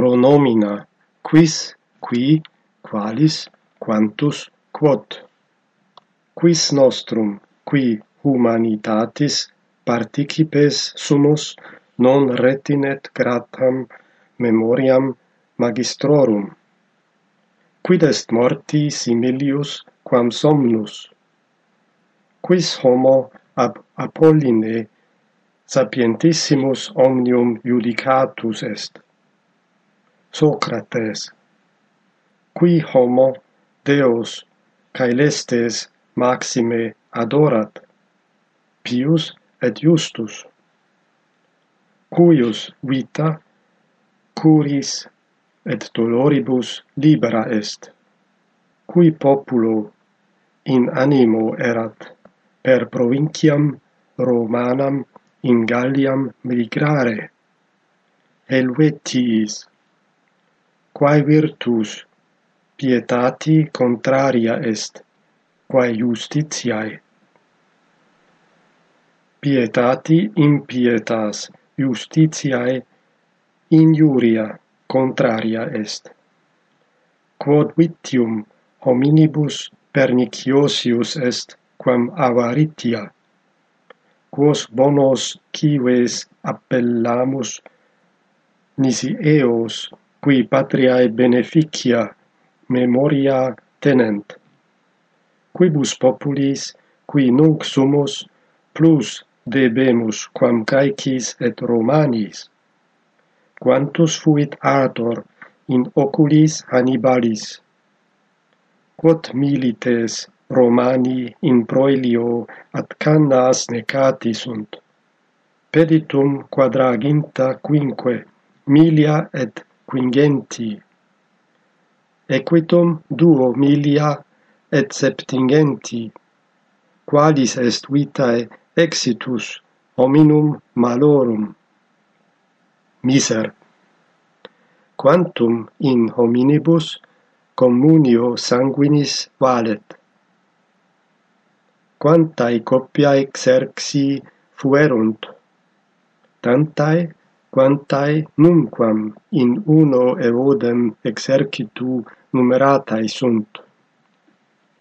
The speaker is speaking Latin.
pronomina quis qui qualis quantus quod. Quis nostrum qui humanitatis participes sumus non retinet gratam memoriam magistrorum quid est morti similius quam somnus? Quis homo ab apolline sapientissimus omnium judicatus est? Socrates. Qui homo deos caelestes maxime adorat pius et justus. Cuius vita curis et doloribus libera est cui populo in animo erat per provinciam Romanam in Galliam migrare. Helvetiis quae virtus pietati contraria est, quae justitiae. Pietati impietas, justitiae injuria contraria est. Quod vitium hominibus perniciosius est, quam avaritia, quos bonos cives appellamus nisi eos qui patriae beneficia memoria tenent. Quibus populis, qui nunc sumus, plus debemus quam caecis et Romanis. Quantus fuit ator in oculis Hannibalis. Quod milites Romani in proelio at Cannas necati sunt. Peditum quadraginta quinque, milia et quingenti. Equitum duo milia et septingenti qualis est vitae exitus hominum malorum. Miser. Quantum in hominibus communio sanguinis valet. Quantae coppia exerxi fuerunt tantae quantae nunquam in uno eodem exercitu numeratae sunt.